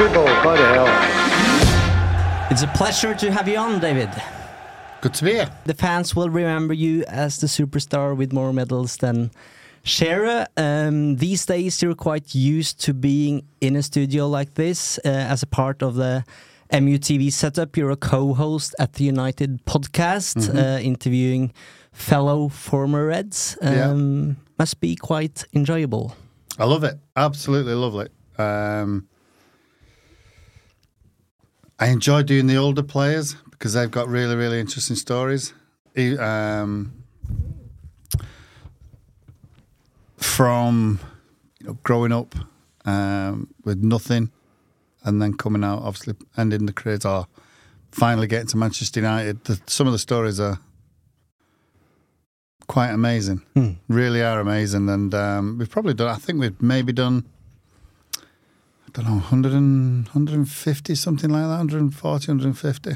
Believe it. Football, bloody hell. It's a pleasure to have you on, David. Good to be here. The fans will remember you as the superstar with more medals than Shearer. Um, these days, you're quite used to being in a studio like this uh, as a part of the MUTV setup. You're a co-host at the United podcast, uh, interviewing fellow former Reds. Yeah. Um, Must be quite enjoyable. I love it. Absolutely love it. Um, I enjoy doing the older players because they've got really, really interesting stories. Um, from you know, growing up um, with nothing and then coming out, obviously ending the careers or finally getting to Manchester United. The, some of the stories are quite amazing. Really are amazing. And um, we've probably done, I think we've maybe done, I don't know, 100 and, 150, something like that, 140, 150.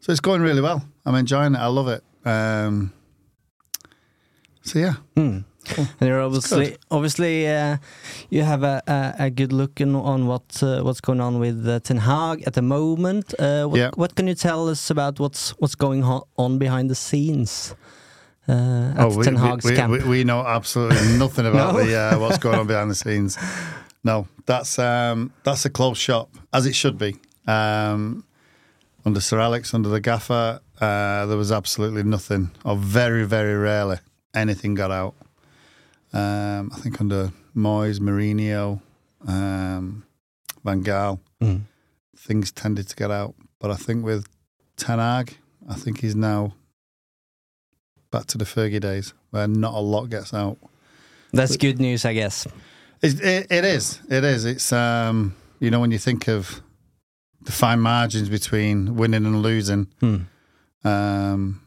So it's going really well. I'm enjoying it. I love it. Um, so yeah. And you're obviously, obviously, uh, you have a, a, a good look in, on what uh, what's going on with uh, Ten Hag at the moment. Uh, what, Yeah. what can you tell us about what's what's going on behind the scenes uh, at we, Ten Hag's we, camp? we, we know absolutely nothing about No? the uh, what's going on behind the scenes. No, that's um, that's a closed shop, as it should be. Um, under Sir Alex, under the gaffer, uh, there was absolutely nothing, or very, very rarely, anything got out. Um, I think under Moyes, Mourinho, um, Van Gaal, Mm. things tended to get out. But I think with Ten Hag, I think he's now back to the Fergie days, where not a lot gets out. That's good news, I guess. It, it, it is. It is. It's um, you know when you think of the fine margins between winning and losing. Hmm. Um,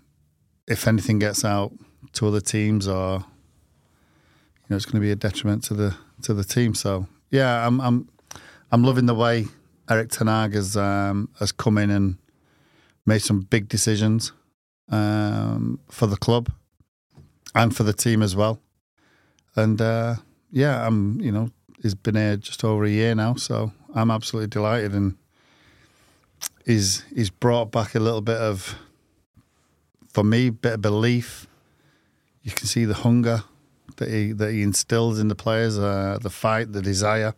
if anything gets out to other teams, or you know, it's going to be a detriment to the to the team. So yeah, I'm I'm I'm loving the way Eric Ten Hag um, has come in and made some big decisions um, for the club and for the team as well. And uh, yeah, I'm you know he's been here just over a year now, so I'm absolutely delighted and he's he's brought back a little bit of for me bit of belief. You can see the hunger that he that he instills in the players, uh, the fight, the desire,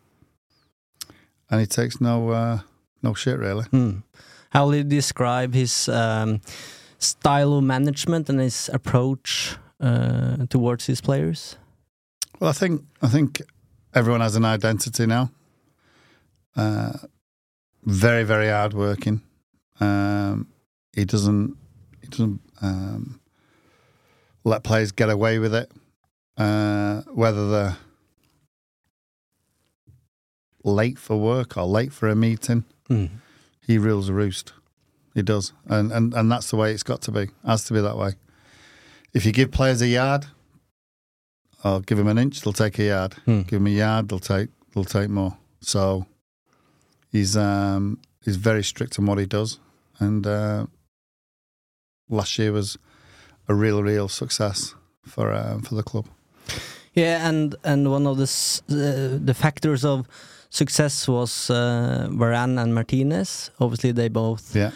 and he takes no uh, no shit really. Hmm. How will you describe his um, style of management and his approach uh, towards his players? Well, I think I think everyone has an identity now. Uh, very very hard working. Um, he doesn't he doesn't um, let players get away with it, uh, whether they're late for work or late for a meeting. Hmm. He rules the roost. He does, and and and that's the way it's got to be. It Has to be that way. If you give players a yard, or give him an inch, they'll take a yard. Hmm. Give him a yard, they'll take they'll take more. So he's um, he's very strict on what he does, and uh, last year was a real real success for uh, for the club. Yeah, and and one of the s- uh, the factors of success was uh, Varane and Martinez. Obviously, they both Yeah.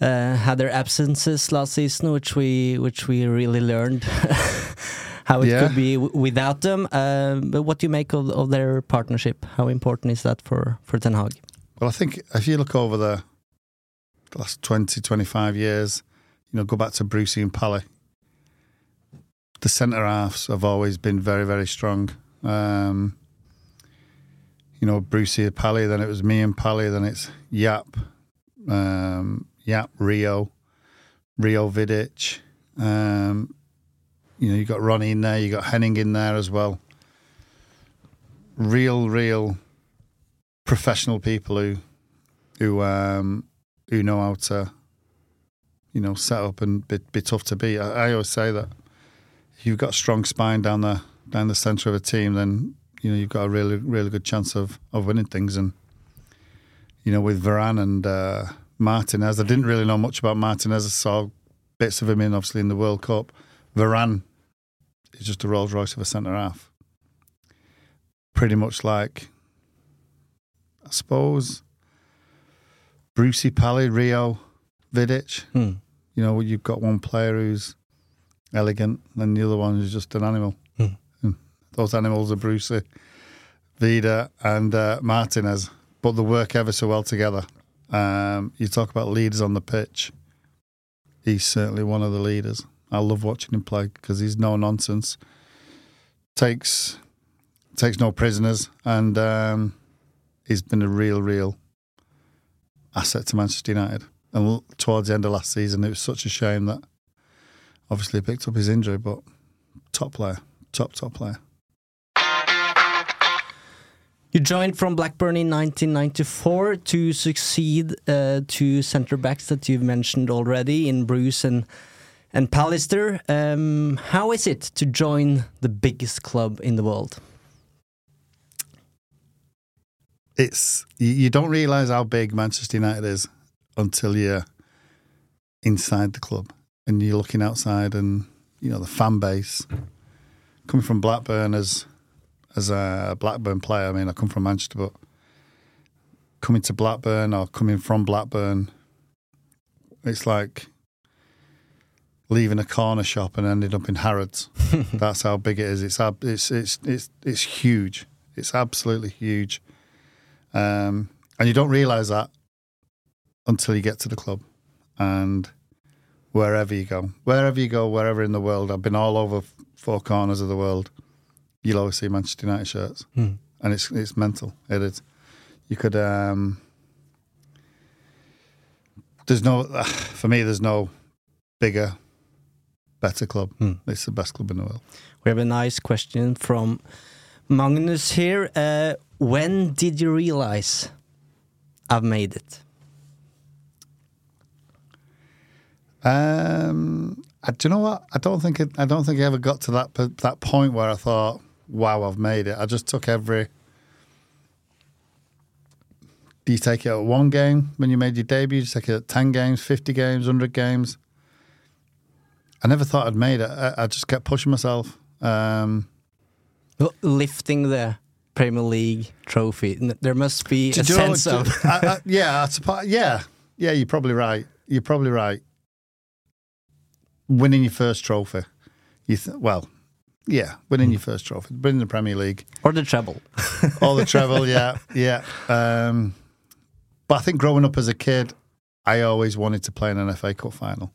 uh, had their absences last season, which we which we really learned how it Yeah. could be w- without them. Um, but what do you make of, of their partnership? How important is that for for Ten Hag? Well, I think if you look over the, the last 20, 25 years, you know, go back to Brucey and Pally, the centre halves have always been very, very strong. Um, you know, Brucey and Pally, then it was me and Pally, then it's Jaap, um, Jaap, Rio, Rio Vidic. Um, you know, you got Ronnie in there, you got Henning in there as well. Real, real professional people who who um, who know how to you know set up and be, be tough to beat. I, I always say that if you've got a strong spine down the down the centre of a team, then you know you've got a really really good chance of of winning things. And you know with Varane and uh, Martinez, I didn't really know much about Martinez. I saw bits of him in obviously in the World Cup. Varane is just a Rolls Royce of a centre half. Pretty much like I suppose Brucey Pally, Rio, Vidic. Hmm. You know, you've got one player who's elegant, and the other one is just an animal. Hmm. Those animals are Brucey, Vida, and uh, Martinez, but they work ever so well together. Um, you talk about leaders on the pitch. He's certainly one of the leaders. I love watching him play because he's no nonsense. Takes takes no prisoners, and um, he's been a real, real asset to Manchester United. And towards the end of last season, it was such a shame that obviously he picked up his injury, but top player, top, top player. You joined from Blackburn in 1994 to succeed uh, two centre backs that you've mentioned already in Bruce and and Pallister. Um, how is it to join the biggest club in the world? It's you, don't realise how big Manchester United is until you're inside the club and you're looking outside and you know the fan base. Coming from Blackburn as as a Blackburn player, I mean I come from Manchester, but coming to Blackburn or coming from Blackburn, it's like leaving a corner shop and ending up in Harrods. That's how big it is. It's ab- it's it's it's it's huge. It's absolutely huge. Um, and you don't realise that until you get to the club and wherever you go, wherever you go, wherever in the world. I've been all over four corners of the world. You'll always see Manchester United shirts, Hmm. and it's it's mental. It is. You could. Um, there's no, for me. There's no bigger, better club. Hmm. It's the best club in the world. We have a nice question from Magnus here. Uh, when did you realize I've made it? Um, I, do you know what? I don't think it, I don't think I ever got to that that point where I thought, "Wow, I've made it." I just took every. Do you take it at one game when you made your debut? Do you take it at ten games, fifty games, hundred games? I never thought I'd made it. I, I just kept pushing myself. Um, Lifting the Premier League trophy. There must be a know- sense do- of. I, I, yeah, I suppo- yeah, yeah. You're probably right. You're probably right. Winning your first trophy, you th- well, yeah, winning your first trophy, winning the Premier League, or the treble. all the treble, yeah, yeah. Um, but I think growing up as a kid, I always wanted to play in an FA Cup final.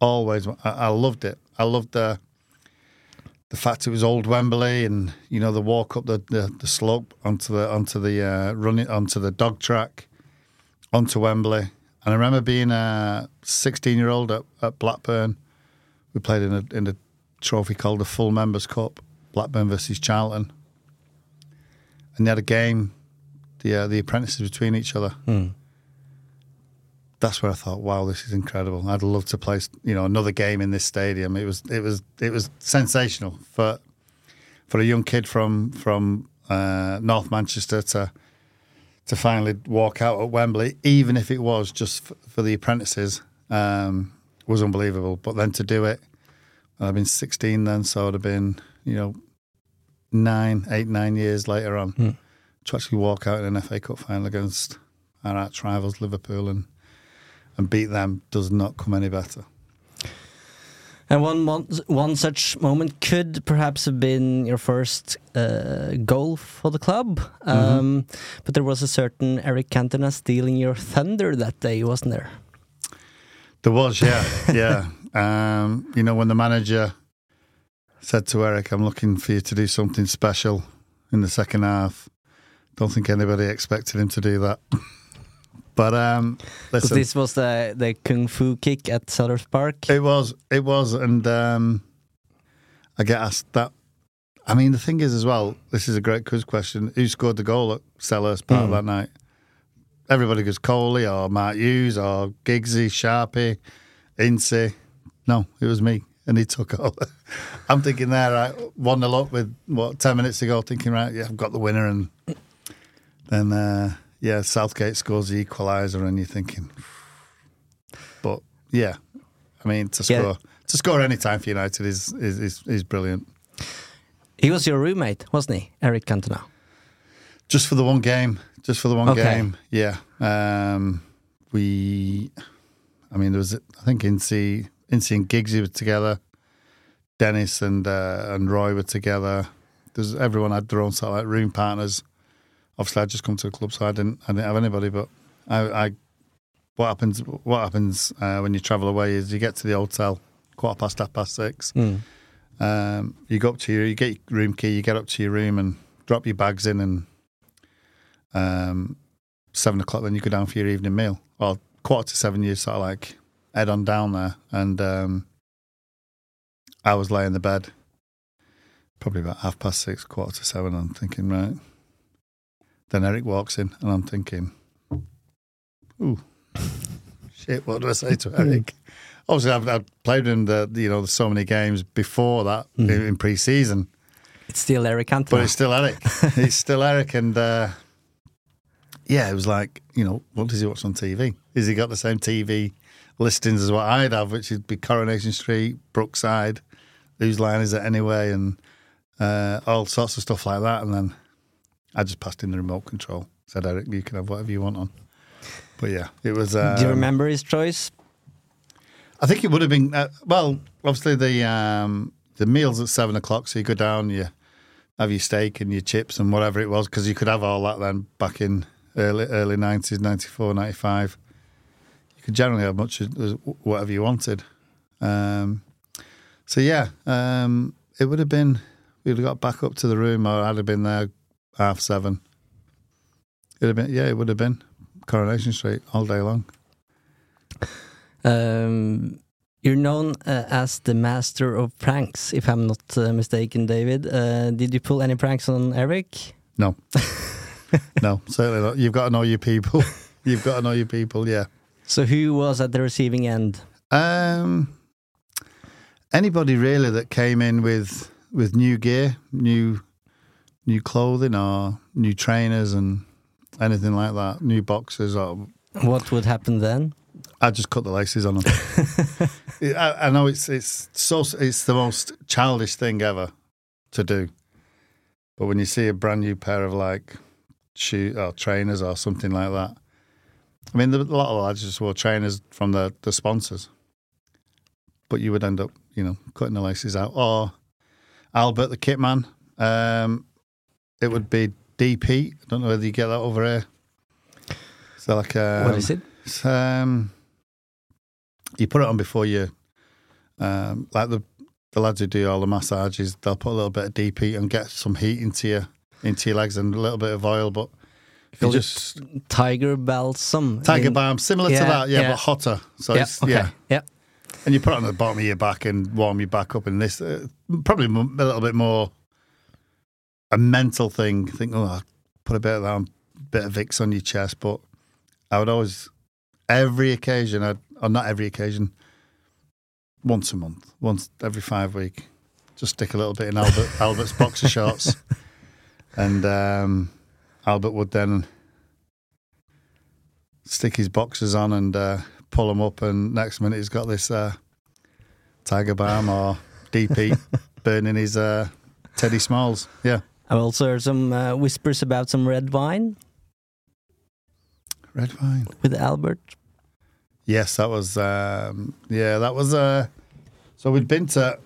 Always, I, I loved it. I loved the the fact it was old Wembley, and you know the walk up the, the, the slope onto the onto the uh, running onto the dog track, onto Wembley. And I remember being a 16 year old at, at Blackburn. We played in a in a trophy called the Full Members Cup, Blackburn versus Charlton, and they had a game, the uh, the apprentices between each other. That's where I thought, wow, this is incredible. I'd love to play, you know, another game in this stadium. It was it was it was sensational for for a young kid from from uh, North Manchester to to finally walk out at Wembley, even if it was just f- for the apprentices, um, was unbelievable. But then to do it, I've been 16 then, so it'd have been, you know, nine, eight, nine years later on, to actually walk out in an FA Cup final against our arch rivals Liverpool and and beat them does not come any better. And one mon- one such moment could perhaps have been your first uh, goal for the club, um, but there was a certain Eric Cantona stealing your thunder that day, wasn't there? There was, yeah, yeah. Um, you know, when the manager said to Eric, "I'm looking for you to do something special in the second half," don't think anybody expected him to do that. but um, listen, this was the the kung fu kick at Selhurst Park. It was, it was, and um, I get asked that. I mean, the thing is, as well, this is a great quiz question. Who scored the goal at Selhurst Park Hmm. that night? Everybody goes Coley or Mark Hughes or Giggsy, Sharpie, Ince. No, it was me, and he took all. I'm thinking there, right, one nil up with what ten minutes to go, thinking right, yeah, I've got the winner, and then uh, yeah, Southgate scores the equaliser, and you're thinking, but yeah, I mean to Yeah. score to score any time for United is is is, is brilliant. He was your roommate, wasn't he, Eric Cantona? Just for the one game, just for the one Okay. game, yeah. Um, we, I mean, there was I think Incy, Incy and Giggsy were together, Dennis and uh, and Roy were together. There's everyone had their own sort of like room partners. Obviously, I just come to the club, so I didn't I didn't have anybody. But I, I what happens what happens uh, when you travel away is you get to the hotel quarter past half past six. Mm. Um, you go up to your, you get your room key, you get up to your room and drop your bags in, and um, seven o'clock then you go down for your evening meal. Well, quarter to seven, you sort of like head on down there, and um, I was laying in the bed, probably about half past six, quarter to seven. I'm thinking, right. Then Eric walks in, and I'm thinking, ooh, shit, what do I say to Eric? Obviously, I've, I've played in the you know so many games before that in, in pre-season, It's still Eric Cantona. but it's still Eric. it's still Eric, and uh, yeah, it was like you know, what does he watch on TV? Is he got the same TV listings as what I'd have, which would be Coronation Street, Brookside, whose line is it anyway, and uh, all sorts of stuff like that. And then I just passed in the remote control, said Eric, you can have whatever you want on. But yeah, it was. Um, Do you remember his choice? I think it would have been uh, well. Obviously, the um, the meals at seven o'clock, so you go down, you have your steak and your chips and whatever it was, because you could have all that then back in early early nineties, 94, 95. You could generally have much whatever you wanted. Um, so yeah, um, it would have been. We'd have got back up to the room, or I'd have been there half seven. It'd have been yeah, it would have been Coronation Street all day long. Um, you're known uh, as the master of pranks, if I'm not uh, mistaken, David. Uh, did you pull any pranks on Eric? No. no, certainly not. You've got to know your people. You've got to know your people, yeah. So who was at the receiving end? Um, anybody really that came in with with new gear, new new clothing or new trainers and anything like that, new boxes or What would happen then? I just cut the laces on them. I, I know it's it's so it's the most childish thing ever to do, but when you see a brand new pair of like shoe or trainers or something like that, I mean, a lot of lads just wore trainers from the the sponsors, but you would end up, you know, cutting the laces out. Or Albert, the kit man, um, it would be DP. I don't know whether you get that over here. So like, um, what is it? um, you put it on before you, um, like the the lads who do all the massages, they'll put a little bit of DP and get some heat into your into your legs and a little bit of oil, but you just Tiger balsam. tiger in- balm, similar to that, yeah, yeah. but hotter. So Yeah, it's, okay. yeah, yeah. and you put it on the bottom of your back and warm your back up. And this uh, probably a little bit more a mental thing. Think, oh, I'll put a bit of that, on, bit of Vicks on your chest. But I would always, every occasion, I'd, or not every occasion, once a month, once every five week, just stick a little bit in Albert Albert's boxer shorts, and um, Albert would then stick his boxers on and uh, pull them up, and next minute he's got this uh, Tiger Balm or DP burning his uh, Teddy Smalls. Yeah, I've also heard some uh, whispers about some red wine Red wine. with Albert. Yes, that was. Um, yeah, that was. Uh, so we'd been to.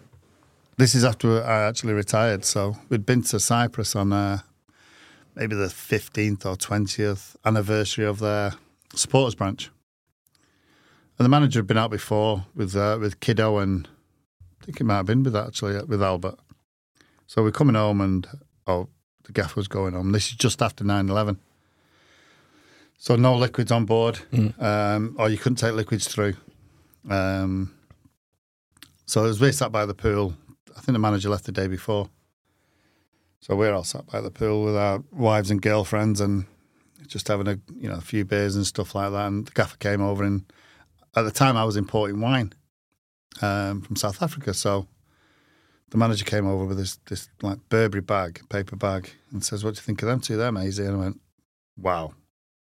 This is after I actually retired. So we'd been to Cyprus on uh, maybe the fifteenth or twentieth anniversary of their supporters branch, and the manager had been out before with uh, with Kiddo and I think it might have been with actually with Albert. So we're coming home and oh, the gaff was going on. This is just after 9-11. So no liquids on board, um, or you couldn't take liquids through. Um, so as we sat by the pool, I think the manager left the day before. So we're all sat by the pool with our wives and girlfriends and just having a you know a few beers and stuff like that. And the gaffer came over, and at the time I was importing wine um, from South Africa. So the manager came over with this this like Burberry bag, paper bag, and says, "What do you think of them two there, Maisie?" And I went, "Wow,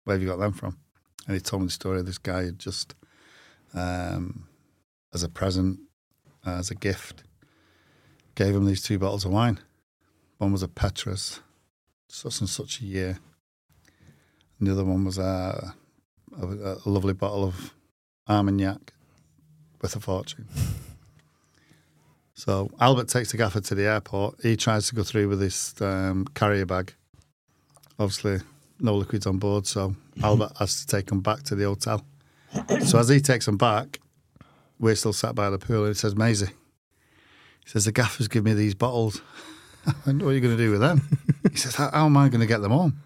where have you got them from?" And he told me the story of this guy had just, um, as a present, as a gift, gave him these two bottles of wine. One was a Petrus, such and such a year. And the other one was a, a, a lovely bottle of Armagnac worth a fortune. So Albert takes the gaffer to the airport. He tries to go through with this um, carrier bag. Obviously, no liquids on board, so Albert has to take him back to the hotel. So as he takes him back, we're still sat by the pool, and he says, Maisie, he says, the gaffer's give me these bottles. I went, what are you going to do with them? he says, how, how am I going to get them home?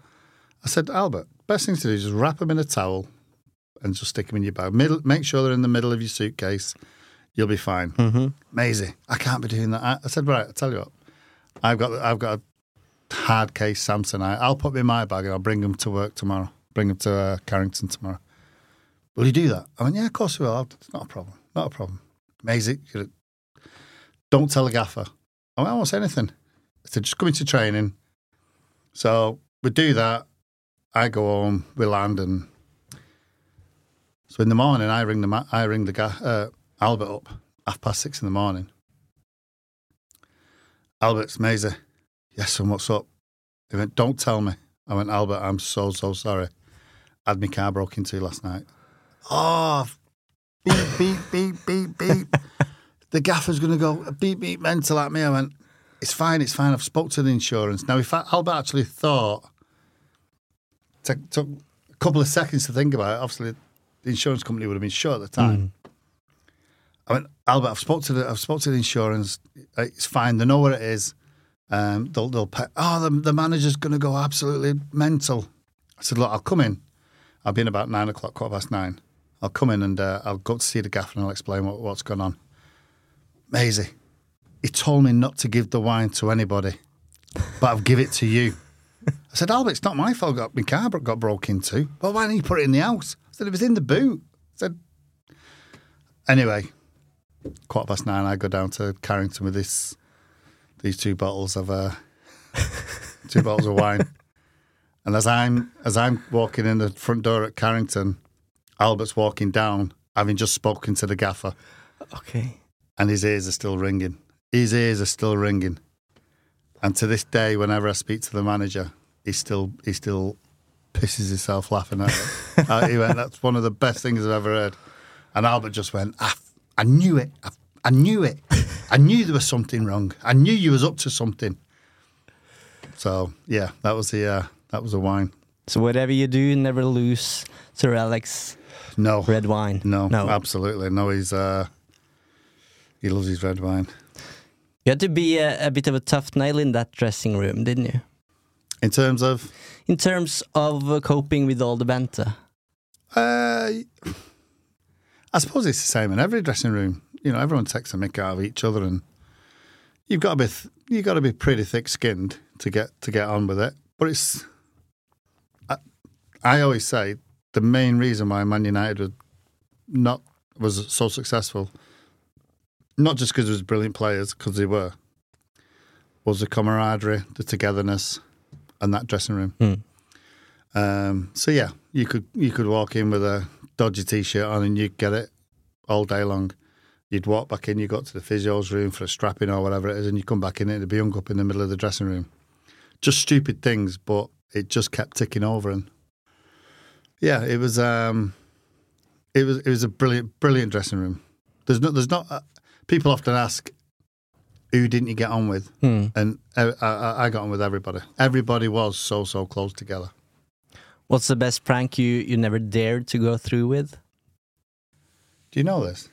I said, Albert, best thing to do is just wrap them in a towel and just stick them in your bag. Middle, make sure they're in the middle of your suitcase. You'll be fine. Mm-hmm. Maisie, I can't be doing that. I, I said, right, I'll tell you what. I've got I've got a hard case Samsonite. I'll put them in my bag and I'll bring them to work tomorrow. Bring them to uh, Carrington tomorrow. Will you do that? I went, yeah, of course we will. It's not a problem. Not a problem. Maisie, don't tell the gaffer. I went, I won't say anything. I said, just come into training. So we do that. I go home, we land, and so in the morning, I ring the ma- I ring the ga- uh, Albert up half past six in the morning. Albert's Maisie. Yes, son, what's up? He went, don't tell me. I went, Albert, I'm so, so sorry. I had my car broke into last night. Oh, beep, beep, beep, beep, beep. the gaffer's going to go beep, beep, mental at me. I went, it's fine, it's fine. I've spoke to the insurance. Now, if I, Albert actually thought, took, took a couple of seconds to think about it, obviously the insurance company would have been shut at the time. Mm. I went, Albert, I've spoke to the I've spoke to the insurance. It's fine. They know where it is. Um, they'll they'll pay. Oh, the, the manager's going to go absolutely mental. I said, look, I'll come in. I'll be in about nine o'clock, quarter past nine. I'll come in and uh, I'll go to see the gaffer and I'll explain what, what's going on. Maisie, he told me not to give the wine to anybody, but I'll give it to you. I said, Albert, it's not my fault. Got my car got broke into. Well, why didn't you put it in the house? I said it was in the boot. I said, anyway, quarter past nine, I go down to Carrington with this, these two bottles of, uh, two bottles of wine. And as I'm as I'm walking in the front door at Carrington, Albert's walking down, having just spoken to the gaffer, Okay. and his ears are still ringing. His ears are still ringing. And to this day, whenever I speak to the manager, he still he still pisses himself laughing at it. uh, he went, "That's one of the best things I've ever heard." And Albert just went, "I, I knew it. I, I knew it. I knew there was something wrong. I knew you was up to something." So yeah, that was the uh, that was the wine. So whatever you do, never lose Sir Alex No red wine. No, no. absolutely no. He's uh, he loves his red wine. You had to be a, a bit of a tough nail in that dressing room, didn't you? In terms of In terms of coping with all the banter. Uh, I suppose it's the same in every dressing room. You know, everyone takes a mick out of each other, and you've got to be th- you've got to be pretty thick-skinned to get to get on with it. But it's I, I always say the main reason why Man United was not was so successful, not just because it was brilliant players, because they were, was the camaraderie, the togetherness, and that dressing room. Um, so yeah, you could you could walk in with a dodgy t-shirt on and you'd get it all day long. You'd walk back in, you got to the physio's room for a strapping or whatever it is, and you come back in and it'd be hung up in the middle of the dressing room, just stupid things, but it just kept ticking over. And yeah, it was um, it was it was a brilliant brilliant dressing room. There's no there's not uh, people often ask who didn't you get on with, and uh, I, I, I got on with everybody. Everybody was so so close together. What's the best prank you you never dared to go through with? Do you know this?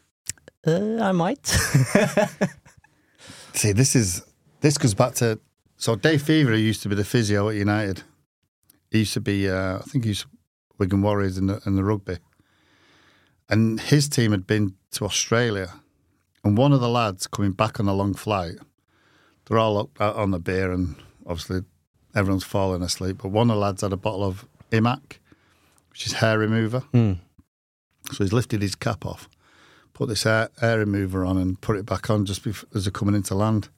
Uh, I might. See, this is this goes back to so Dave Fevre used to be the physio at United. He used to be, uh, I think he's Wigan Warriors in the in the rugby, and his team had been to Australia, and one of the lads coming back on a long flight, they're all up out on the beer, and obviously everyone's falling asleep. But one of the lads had a bottle of Immac, which is hair remover. So he's lifted his cap off, put this air, air remover on, and put it back on just before, as they're coming into land.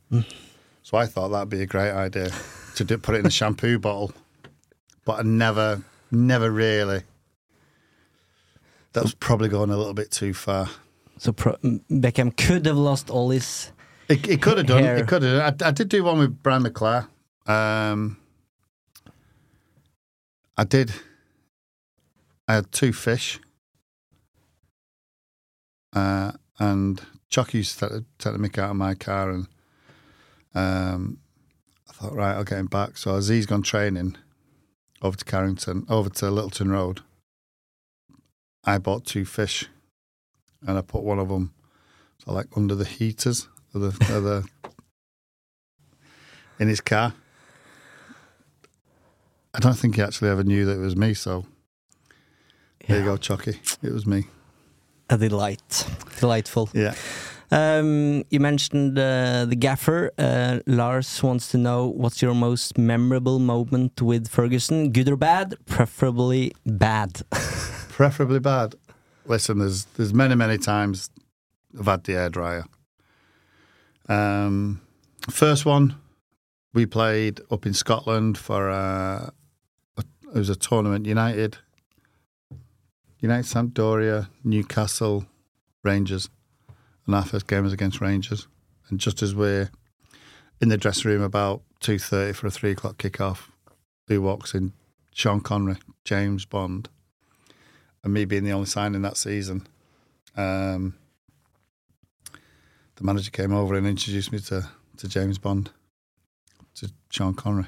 So I thought that'd be a great idea to do, put it in a shampoo bottle, but I never, never really. That was probably going a little bit too far. so pro- Beckham could have lost all his. It, it could have done. Hair. It could have. I, I did do one with Brian McClair. Um, I did. I had two fish. Uh, and Chuck used to take, the mick out of my car, and um, I thought, right, I'll get him back. So as he's gone training over to Carrington, over to Littleton Road, I bought two fish, and I put one of them, so like under the heaters of the, of the in his car. I don't think he actually ever knew that it was me. So there you go, Chucky. It was me. A delight. Delightful. Yeah. Um, you mentioned uh, the gaffer. Uh, Lars wants to know what's your most memorable moment with Ferguson, good or bad? Preferably bad. Preferably bad. Listen, there's there's many many times I've had the air dryer. Um, first one, we played up in Scotland for uh, a, it was a tournament. United, United Sampdoria, Newcastle, Rangers, and our first game was against Rangers. And just as we're in the dressing room about two thirty for a three o'clock kickoff, who walks in? Sean Connery, James Bond and me being the only signing that season, um, the manager came over and introduced me to, to James Bond, to Sean Connery.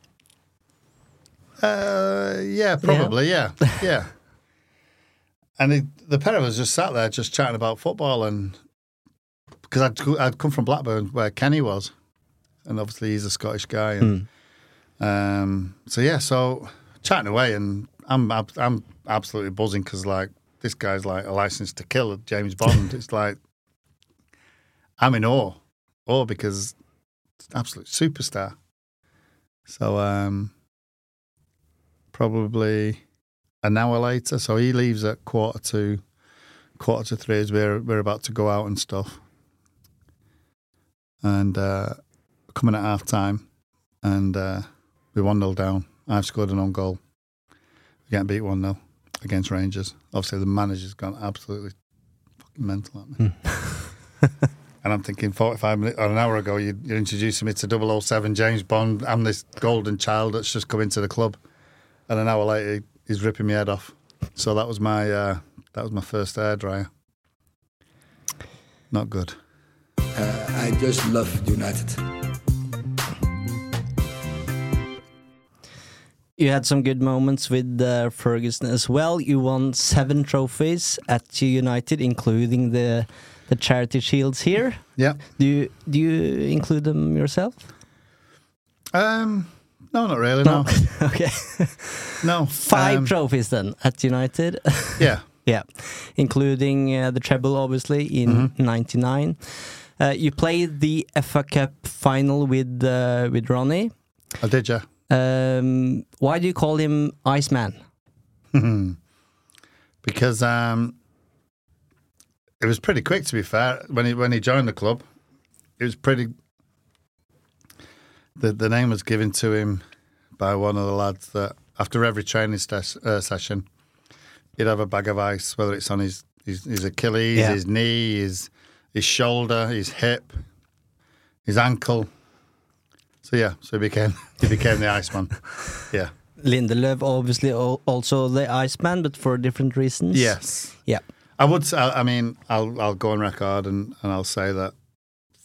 Uh, yeah, probably. Yeah, yeah. And it, the pair of us just sat there, just chatting about football, and because I'd I'd come from Blackburn where Kenny was, and obviously he's a Scottish guy, and um, so yeah, so chatting away, and I'm I'm absolutely buzzing because like this guy's like a license to kill, James Bond. it's like I'm in awe, awe because it's an absolute superstar. So um, probably an hour later. So he leaves at quarter to quarter to three as we're we're about to go out and stuff. And uh, coming at half time, and uh, we're one 0 down. I've scored an own goal. We getting beat one 0 against Rangers. Obviously, the manager's gone absolutely fucking mental at me. And I'm thinking, 45 minutes or an hour ago, you, you're introducing me to 007 James Bond. I'm this golden child that's just come into the club, and an hour later, he's ripping my head off. So that was my uh, that was my first air dryer. Not good. Uh, I just love United. You had some good moments with uh, Ferguson as well. You won seven trophies at United, including the the charity shields here. Yeah. Do you do you include them yourself? Um, no, not really. No, okay. no. Five Um, trophies then at United. Yeah, yeah, including uh, the treble, obviously in '99. Uh, you played the FA Cup final with uh, with Ronnie. I did. Yeah. Um, why do you call him Iceman? because um, it was pretty quick. To be fair, when he when he joined the club, it was pretty. The the name was given to him by one of the lads that after every training stes- uh, session, he'd have a bag of ice, whether it's on his his, his Achilles, Yeah. his knee, his his shoulder, his hip, his ankle. So yeah, so he became he became the Iceman. Yeah. Lindelöf, obviously, also the Iceman, but for different reasons. Yes. Yeah. I would. I mean, I'll I'll go on record and, and I'll say that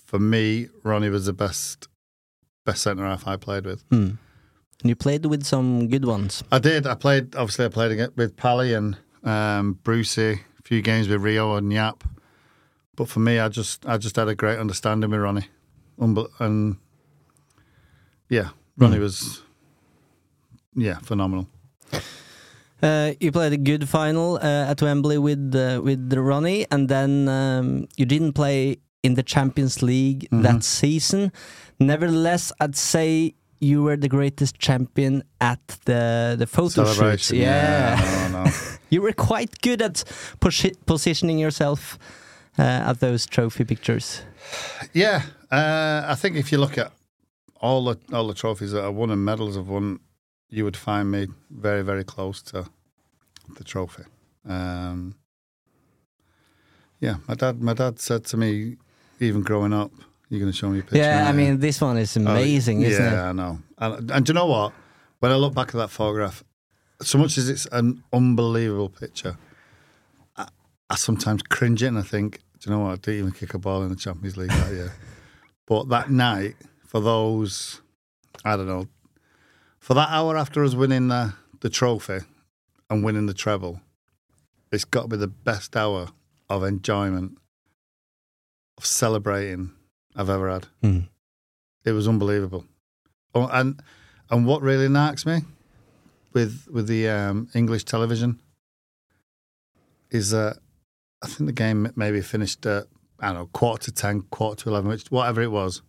for me, Ronnie was the best best centre half I played with. And you played with some good ones. I did. I played. Obviously, I played with Pally and um, Brucey. A few games with Rio and Jaap. But for me, I just I just had a great understanding with Ronnie, Unbel- and yeah, Ronnie was yeah phenomenal. Uh, you played a good final uh, at Wembley with uh, with Ronnie, and then um, you didn't play in the Champions League that season. Nevertheless, I'd say you were the greatest champion at the the photo shoots. Yeah, no, no. you were quite good at posi- positioning yourself uh, at those trophy pictures. Yeah, uh, I think if you look at all the all the trophies that I won and medals I've won, you would find me very very close to the trophy. Um, yeah, my dad my dad said to me, even growing up, "You're going to show me a picture." Yeah, I mean this one is Oh, amazing, isn't yeah, it? Yeah, I know. And, and do you know what? When I look back at that photograph, so much as it's an unbelievable picture, I, I sometimes cringe it and I think, do you know what? I didn't even kick a ball in the Champions League that year. But that night, for those, I don't know, for that hour after us winning the, the trophy and winning the treble, it's got to be the best hour of enjoyment, of celebrating I've ever had. Mm. It was unbelievable. Oh, and and what really knocks me with with the um, English television is that I think the game maybe finished at I don't know quarter to ten, quarter to eleven, which whatever it was,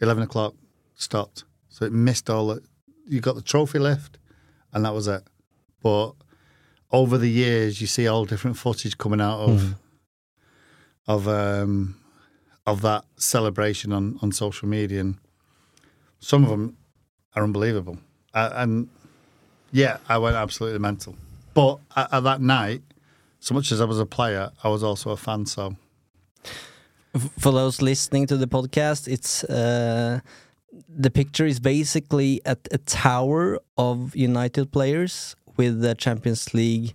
eleven o'clock stopped. So it missed all the. You got the trophy lift, and that was it. But over the years, you see all different footage coming out of of um, of that celebration on, on social media, and some of them are unbelievable. Uh, and Yeah, I went absolutely mental. But at, at that night, so much as I was a player, I was also a fan. So For those listening to the podcast, it's uh, the picture is basically at a tower of United players with the Champions League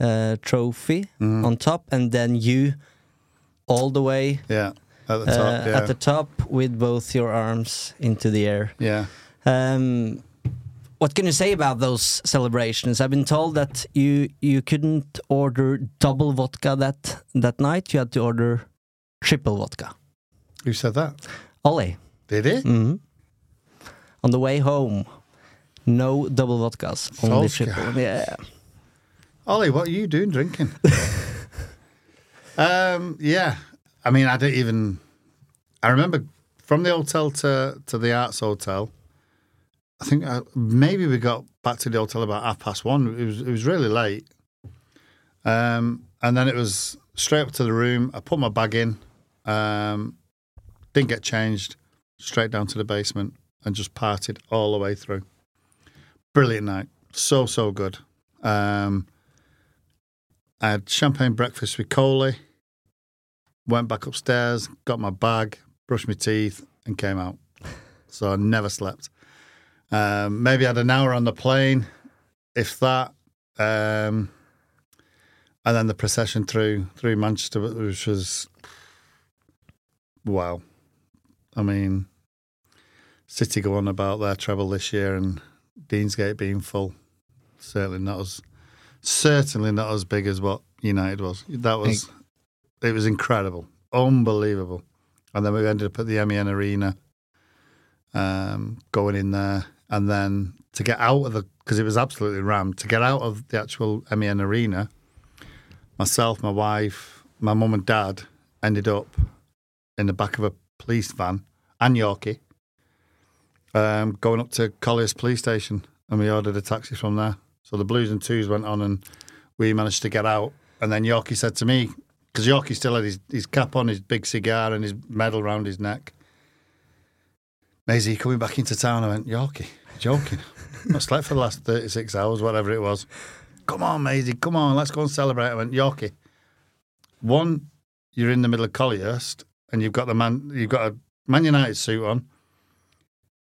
uh, trophy Mm-hmm. on top, and then you all the way yeah, at the uh, top, yeah, at the top with both your arms into the air. yeah. Um, what can you say about those celebrations? I've been told that you you couldn't order double vodka that that night. You had to order triple vodka. Who said that? Ollie. Did it? hmm On the way home, no double vodkas, only Solskjaer. triple. Yeah. Ollie, what are you doing drinking? um, yeah, I mean, I don't even. I remember from the hotel to to the Arts Hotel. I think uh, maybe we got back to the hotel about half past one. It was it was really late, um, and then it was straight up to the room. I put my bag in, um, didn't get changed, straight down to the basement, and just partied all the way through. Brilliant night, so so good. Um, I had champagne breakfast with Coley. Went back upstairs, got my bag, brushed my teeth, and came out. So I never slept. Um, maybe I had an hour on the plane, if that. Um, and then the procession through through Manchester, which was wow. I mean, City go on about their treble this year, and Deansgate being full. Certainly not as certainly not as big as what United was. That was it was incredible, unbelievable. And then we ended up at the MEN Arena, um, going in there, and then to get out of the because it was absolutely rammed. To get out of the actual MEN Arena, myself, my wife, my mum and dad ended up in the back of a police van and Yorkie, um, going up to Colliers Police Station, and we ordered a taxi from there. So the Blues and Twos went on, and we managed to get out. And then Yorkie said to me, because Yorkie still had his, his cap on, his big cigar, and his medal round his neck. Maisie, coming back into town? I went, Yorkie, joking. I slept for the last 36 hours, whatever it was. Come on, Maisie, come on, let's go and celebrate. I went, Yorkie. One, you're in the middle of Collyhurst, and you've got the man, you've got a Man United suit on.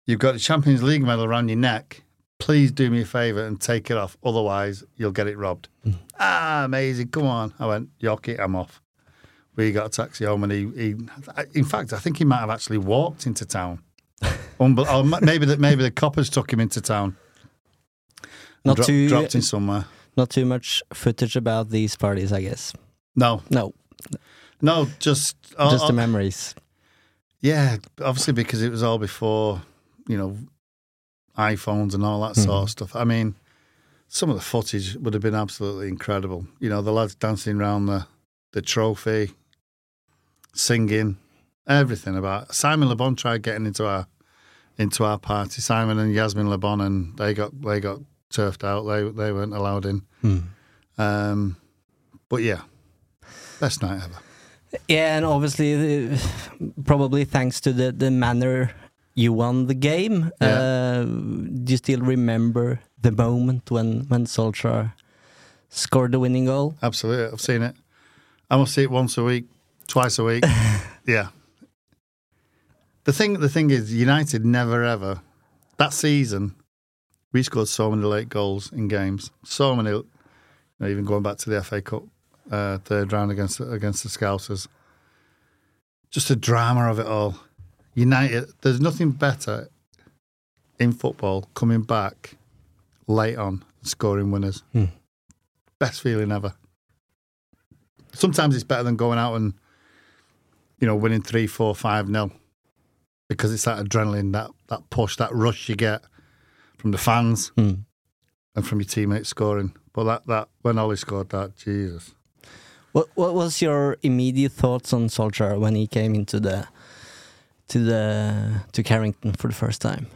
You've got the Champions League medal around your neck. Please do me a favour and take it off. Otherwise, you'll get it robbed. Mm. Ah, amazing. Come on. I went, Yorkie, I'm off. We got a taxi home and he, he in fact, I think he might have actually walked into town. Unbel- or maybe the, maybe the coppers took him into town. Not Dro- too dropped him somewhere. not too much footage about these parties, I guess. No, No, no, just just the oh, memories. Yeah, obviously because it was all before, you know, iPhones and all that sort of stuff. I mean, some of the footage would have been absolutely incredible. You know, the lads dancing around the the trophy, singing, everything about Simon Le Bon tried getting into our into our party. Simon and Yasmin Le Bon and they got they got turfed out. They they weren't allowed in. Um, but yeah, best night ever. Yeah, and obviously, uh, probably thanks to the, the manner you won the game. Yeah. Uh, do you still remember the moment when when Solskjaer scored the winning goal? Absolutely, I've seen it. I must see it once a week, twice a week. yeah. The thing, the thing is, United never ever that season. We scored so many late goals in games, so many. You know, even going back to the FA Cup uh, third round against against the Scousers. Just the drama of it all. United, there's nothing better in football coming back late on and scoring winners. Best feeling ever. Sometimes it's better than going out and, you know, winning three, four, five nil, because it's that adrenaline, that that push, that rush you get from the fans Hmm. and from your teammates scoring. But that that when Ollie scored that, Jesus, What what was your immediate thoughts on Solskjaer when he came into the to the to Carrington for the first time?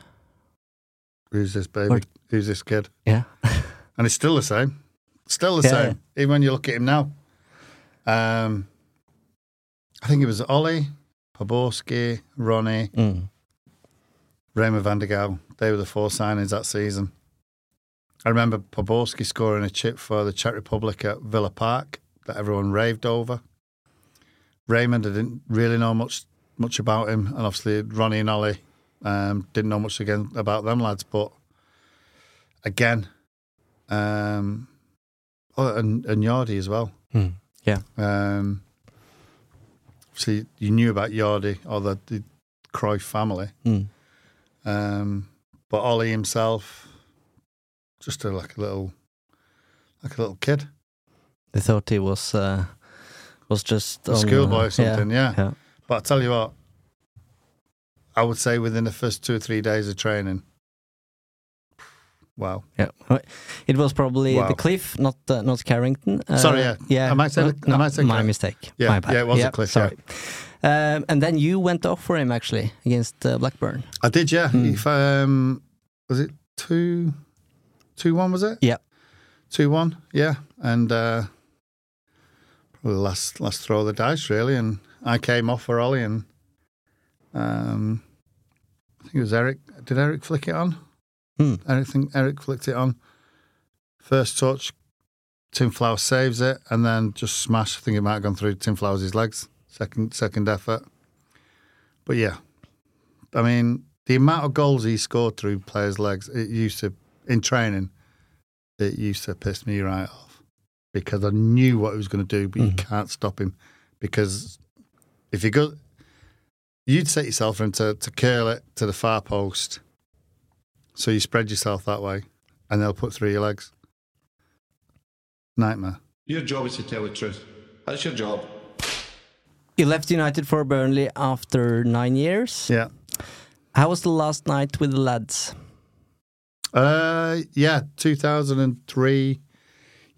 who's this baby? Or- Who's this kid? Yeah, And it's still the same, still the Yeah, same. Even when you look at him now, um, I think it was Ollie, Poborski, Ronnie, mm. Raimond van der Gouw. They were the four signings that season. I remember Poborski scoring a chip for the Czech Republic at Villa Park that everyone raved over. Raymond, I didn't really know much much about him, and obviously Ronnie and Ollie um, didn't know much again about them lads. But again, um, oh, and and Jordi as well. Hmm. Yeah. Um, obviously, you knew about Jordi or the, the Cruyff family, Mm. um, but Ollie himself, just a, like a little, like a little kid, They thought he was uh, was just a schoolboy uh, or something. Yeah. yeah. But I tell you what, I would say within the first two or three days of training, wow. Yeah, it was probably Wow. the Cliff, not uh, not Carrington. Uh, Sorry, yeah. yeah. I might say no, the- I no, might say my mistake. Yeah, my bad. yeah, it was a Cliff, yeah. Sorry. Um, and then you went off for him actually against uh, Blackburn. I did, yeah. Hmm. If um, was it two, two one? Was it? Yeah. two one. Yeah, and uh, probably last last throw of the dice really, and I came off for Ollie, and um, I think it was Eric. Did Eric flick it on? Hmm. Eric think Eric flicked it on. First touch, Tim Flowers saves it, and then just smash. I think it might have gone through Tim Flowers' legs. Second second effort. But yeah, I mean, the amount of goals he scored through players' legs, it used to, in training, it used to piss me right off because I knew what he was going to do, but you can't stop him because if you go, you'd set yourself for him to, to curl it to the far post. So you spread yourself that way and they'll put through your legs. Nightmare. Your job is to tell the truth. That's your job. You left United for Burnley after nine years. Yeah. How was the last night with the lads? Uh, yeah, 2003.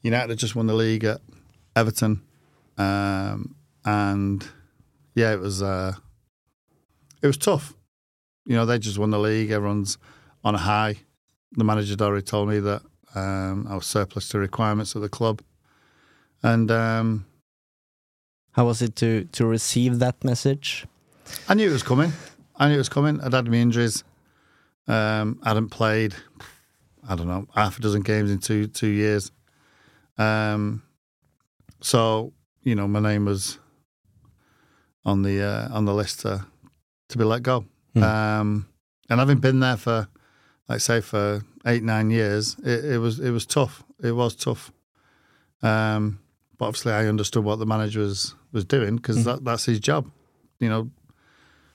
United had just won the league at Everton, um, and yeah, it was uh, it was tough. You know, they just won the league. Everyone's on a high. The manager had already told me that um, I was surplus to requirements of the club, and um, How was it to to receive that message? I knew it was coming. I knew it was coming. I'd had my injuries. Um, I hadn't played, I don't know, half a dozen games in two two years. Um, so you know, my name was on the uh, on the list to to be let go. Hmm. Um, and having been there for, like say, for eight nine years, it, it was it was tough. It was tough. Um, but obviously, I understood what the manager was was doing because that, that's his job. You know,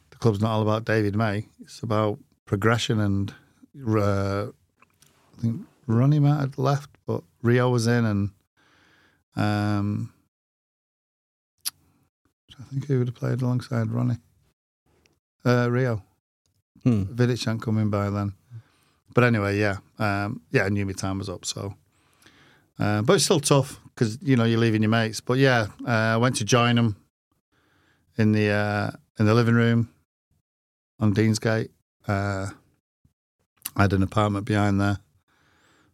the club's not all about David May. It's about progression and uh, I think Ronnie might have left, but Rio was in and um, I think he would have played alongside Ronnie. Uh, Rio. Hmm. Vidic hadn't come in by then. But anyway, yeah. Um, yeah, I knew my time was up, so. Uh, but it's still tough because, you know, you're leaving your mates. But yeah, uh, I went to join them in the uh, in the living room on Deansgate. Uh, I had an apartment behind there,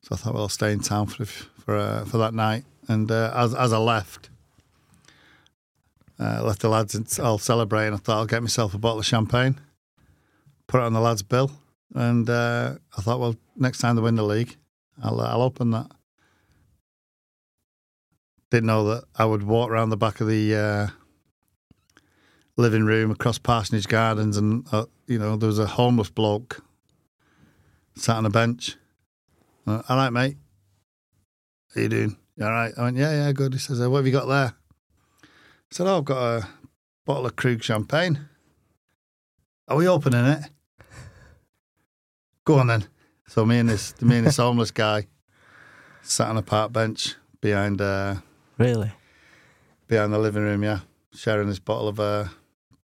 so I thought, well, I'll stay in town for for uh, for that night. And uh, as as I left, uh, left the lads and all celebrating. I thought I'll get myself a bottle of champagne, put it on the lads' bill, and uh, I thought, well, next time they win the league, I'll I'll open that. Didn't know that I would walk around the back of the uh, living room across Parsonage Gardens, and uh, you know there was a homeless bloke sat on a bench. Uh, all right, mate. How you doing? You all right? I went, yeah, yeah, good. He says, uh, what have you got there? Said, oh, I've got a bottle of Krug champagne. Are we opening it? Go on then. So me and this, me and this homeless guy sat on a park bench behind, uh, Really? behind the living room. Yeah, sharing this bottle of uh,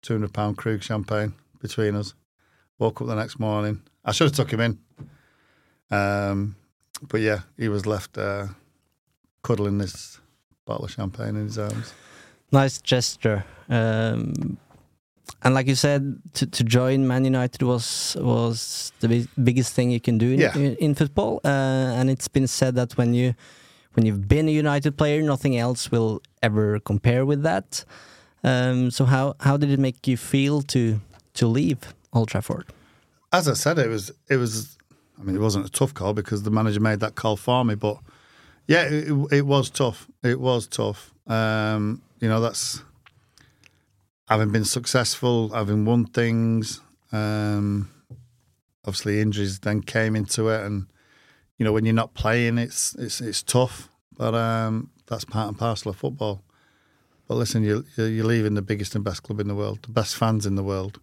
two hundred pound Krug champagne between us. Woke up the next morning. I should have took him in, um, but yeah, he was left uh, cuddling this bottle of champagne in his arms. Nice gesture. Um, and like you said, to, to join Man United was was the big, biggest thing you can do in, Yeah. in, in football. Uh, and it's been said that when you when you've been a United player, nothing else will ever compare with that. Um, so how how did it make you feel to to leave Old Trafford? As I said, it was it was I mean, it wasn't a tough call because the manager made that call for me. But yeah, it, it- it was tough. It was tough. Um, you know, that's having been successful, having won things. Um, obviously, injuries then came into it, and you know, when you're not playing, it's it's it's tough. But um, that's part and parcel of football. But listen, you you're leaving the biggest and best club in the world, the best fans in the world,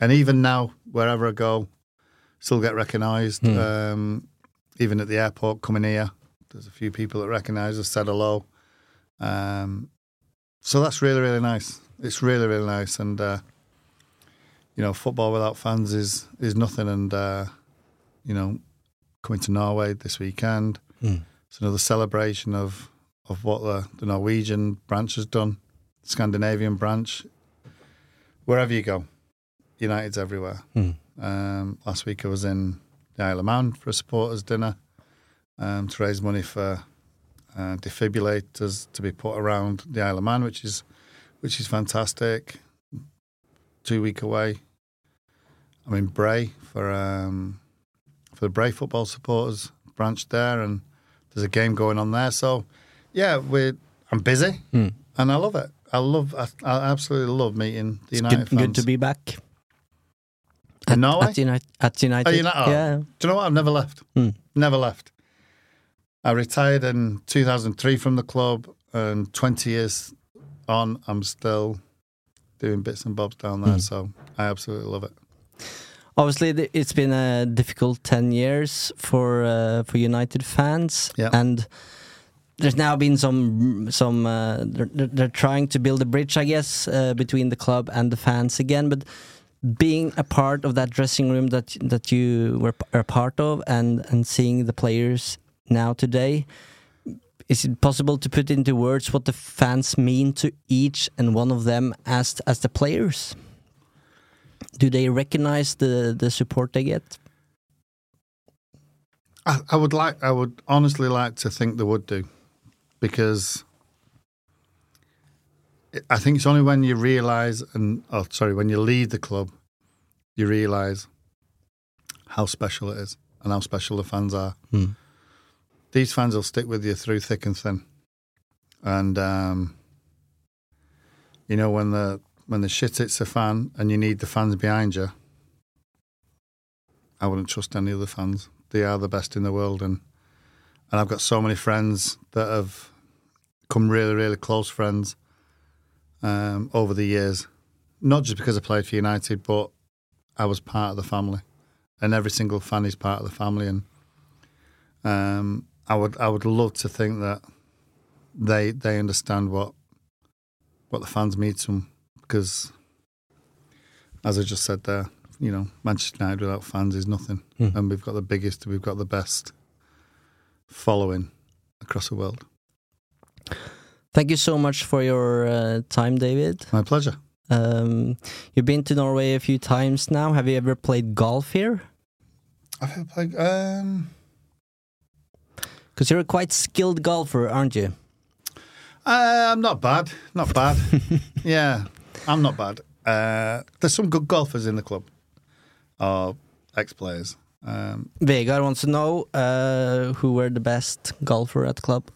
and even now, wherever I go, still get recognised. Hmm. Um, even at the airport, coming here, there's a few people that recognise us, said hello. Um, so that's really really nice. It's really really nice, and uh, you know, football without fans is is nothing. And uh, you know, coming to Norway this weekend, Hmm. it's another celebration of of what the, the Norwegian branch has done, Scandinavian branch. Wherever you go, United's everywhere. Hmm. Um, last week I was in the Isle of Man for a supporters dinner um, to raise money for uh, defibrillators to be put around the Isle of Man, which is which is fantastic. Two week away. I'm in Bray for um, for the Bray football supporters branch there, and there's a game going on there. So yeah, we're I'm busy Hmm. and I love it. I love I, I absolutely love meeting the It's United good, fans. good to be back. In Norway? At, United, at United. Oh, oh, yeah. Do you know what? I've never left. Hmm. Never left. I retired in 2003 from the club, and 20 years on, I'm still doing bits and bobs down there. Hmm. So I absolutely love it. Obviously, it's been a difficult ten years for uh, for United fans, Yeah. and there's now been some some uh, they're, they're they're trying to build a bridge, I guess, uh, between the club and the fans again. But being a part of that dressing room that that you were a part of, and and seeing the players now today. Is it possible to put into words what the fans mean to each and one of them as as the players? Do they recognize the the support they get? I, I would like, I would honestly like to think they would do, because I think it's only when you realise and oh sorry, when you leave the club, you realise how special it is and how special the fans are. Hmm. These fans will stick with you through thick and thin, and um, you know when the when the shit hits the fan and you need the fans behind you. I wouldn't trust any other fans. They are the best in the world, and and I've got so many friends that have come really, really close friends um, over the years. Not just because I played for United, but I was part of the family, and every single fan is part of the family. And um, I would, I would love to think that they they understand what what the fans mean to them, because as I just said there, you know, Manchester United without fans is nothing, Hmm. and we've got the biggest, we've got the best following across the world. Thank you so much for your uh, time, David. My pleasure. Um, you've been to Norway a few times now. Have you ever played golf here? I've played. Um, Because you're a quite skilled golfer, aren't you? uh, I'm not bad. Not bad. yeah, I'm not bad. Uh, there's some good golfers in the club, or ex-players. Um, Vegard wants to know uh, who were the best golfer at the club.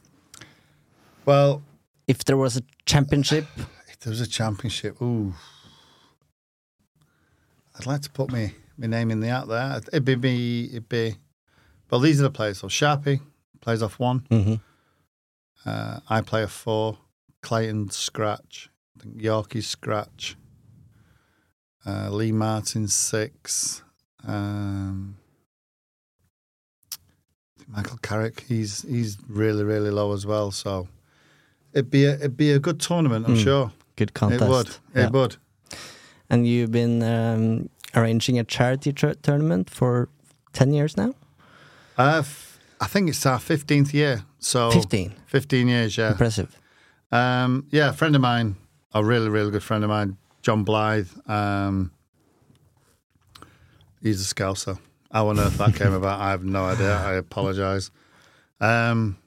well, If there was a championship, if there was a championship, ooh, I'd like to put me my name in the hat there. It'd be me. It'd be. Well, these are the players. So Sharpie plays off one. Mhm. Uh, I play a four. Clayton scratch. I think Yorkie scratch. Uh, Lee Martin six. Um, Michael Carrick. He's he's really really low as well. So it'd be a, it'd be a good tournament. I'm Mm. sure good contest. it would. Yeah. It would. And you've been um, arranging a charity tr- tournament for 10 years now? Uh, f- I think it's our fifteenth year. So 15. 15 years. Yeah. Impressive. Um, yeah, a friend of mine, a really, really good friend of mine, John Blythe. Um, he's a scouser. How on earth that came about, I have no idea. I apologise. Um,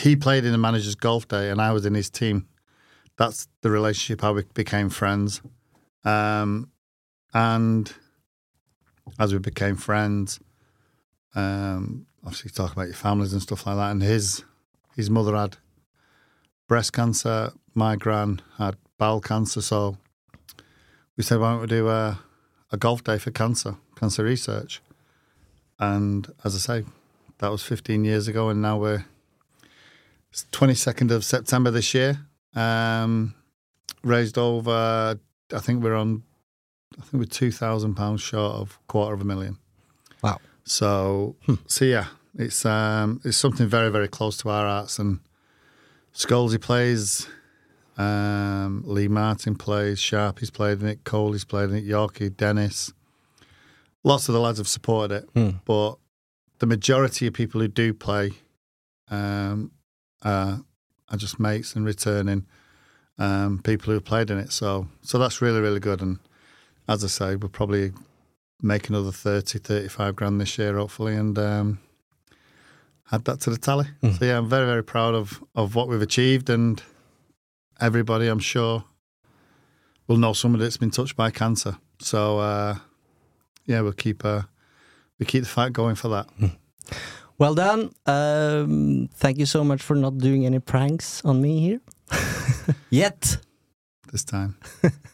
he played in the manager's golf day, and I was in his team. That's the relationship how we became friends. Um, and as we became friends, um, obviously talk about your families and stuff like that. And his his mother had breast cancer. My gran had bowel cancer. So we said, why don't we do a, a golf day for cancer, cancer research? And as I say, that was 15 years ago, and now we're it's 22nd of September this year. Um, raised over, I think we're on, I think we're two thousand pounds short of quarter of a million. Wow. So, so yeah, it's um, it's something very very close to our hearts. And Scholesy plays, um, Lee Martin plays, Sharpie's played in it, Coley's played in it, Yorkie, Dennis. Lots of the lads have supported it, Hmm. but the majority of people who do play um, are, are just mates and returning um, people who have played in it. So, so that's really really good. And as I say, we're probably make another 30, 35 grand this year, hopefully, and um, add that to the tally. So yeah, I'm very very proud of of what we've achieved, and everybody, I'm sure, will know somebody that's been touched by cancer. So uh, yeah, we'll keep uh, we keep the fight going for that. Well done. Um, thank you so much for not doing any pranks on me here. Yet. This time.